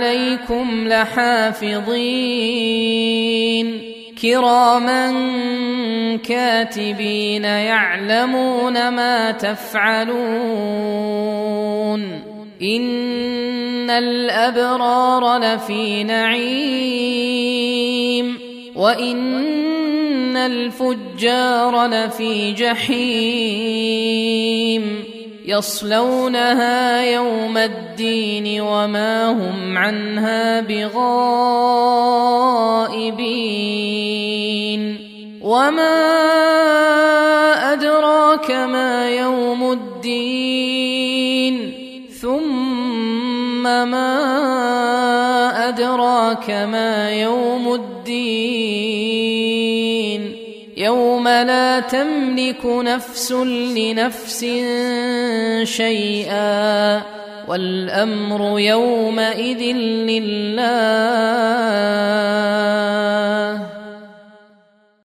عليكم لحافظين. كراما كاتبين يعلمون ما تفعلون. إن الأبرار لفي نعيم. وإن الفجار لفي جحيم. يصلونها يوم الدين وما هم عنها بغائبين. وما أدراك ما يوم الدين. ثم ما أدراك ما يوم الدين. يوم لا تملك نفس لنفس شيئا والأمر يومئذ لله